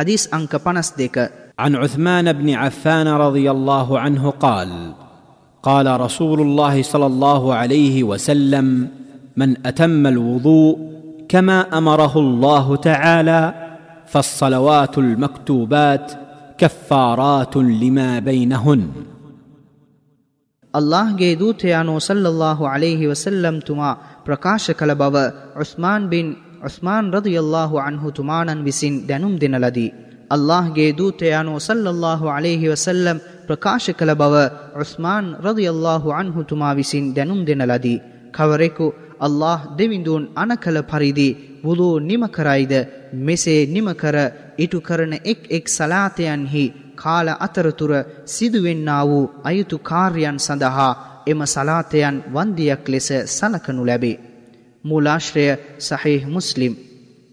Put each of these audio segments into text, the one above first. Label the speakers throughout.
Speaker 1: حديث أنك بنس ديك.
Speaker 2: عن عثمان بن عفان رضي الله عنه قال قال رسول الله صلى الله عليه وسلم من أتم الوضوء كما أمره الله تعالى فالصلوات المكتوبات كفارات لما بينهن.
Speaker 1: الله جيدو تيانو صلى الله عليه وسلم ವಸಲ್ಲಂ ತುಮಾ ಪ್ರಕಾಶ ಕಲಬವ عثمان بن උස්මාන් රදියල්ලාහු අන්හු තුමාණන් විසින් දැනුම් දෙන ලදී. අල්ලාහ්ගේ දූතයානෝ සල්ලල්ලාහු අලේහි වසල්ලම් ප්‍රකාශ කළ බව උස්මාන් රදියල්ලාහු අන්හු තුමා විසින් දැනුම් දෙන ලදී. කවරෙකු අල්له දෙවිඳුන් අනකළ පරිදි බුලූ නිමකරයිද මෙසේ නිමකර ඉටු කරන එක් එක් සලාතයන්හි කාල අතරතුර සිදුවෙන්නා වූ අයුතු කාර්යන් සඳහා එම සලාතයන් වන්දියක් ලෙස සලකනු ලැබේ. මූලාශ්‍රය සහිහ මුස්ලිම්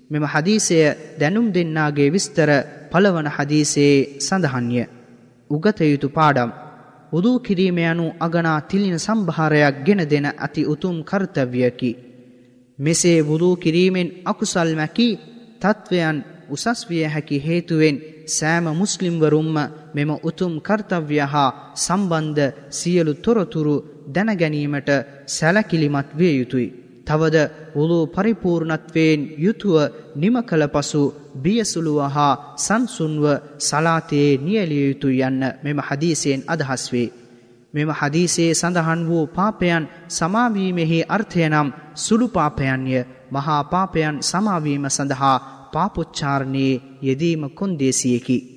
Speaker 1: මෙම හදීසය දැනුම් දෙන්නාගේ විස්තර පළවන හදීසයේ සඳහන්ය. උගත යුතු පාඩම් උදූ කිරීම යනු අගනා තිලින සම්භාරයක් ගෙන දෙන අති උතුම් කර්තව්‍යකි. මෙසේ වුදූ කිරීමෙන් අකුසල් මැකී තත්ත්වයන් උසස් විය හැකි හේතුවෙන් සෑම මුස්ලිම්වරුම්ම මෙම උතුම් කර්තව්‍ය හා සම්බන්ධ සියලු තොරතුරු දැනගැනීමට සැලකිලිමත් විය යුතුයි. තවද උළු පරිපූර්ණත්වයෙන් යුතුව නිම කළ පසු බියසුළුව හා සංසුන්ව සලාතයේ නියලිය යුතු යන්න මෙම හදීසයෙන් අදහස් වේ. මෙම හදීසේ සඳහන් වූ පාපයන් සමාවීමෙහි අර්ථය නම් සුළු පාපයන්ය මහා පාපයන් සමාවීම සඳහා පාපොච්චාරණයේ යෙදීම කොන්දේසියකි.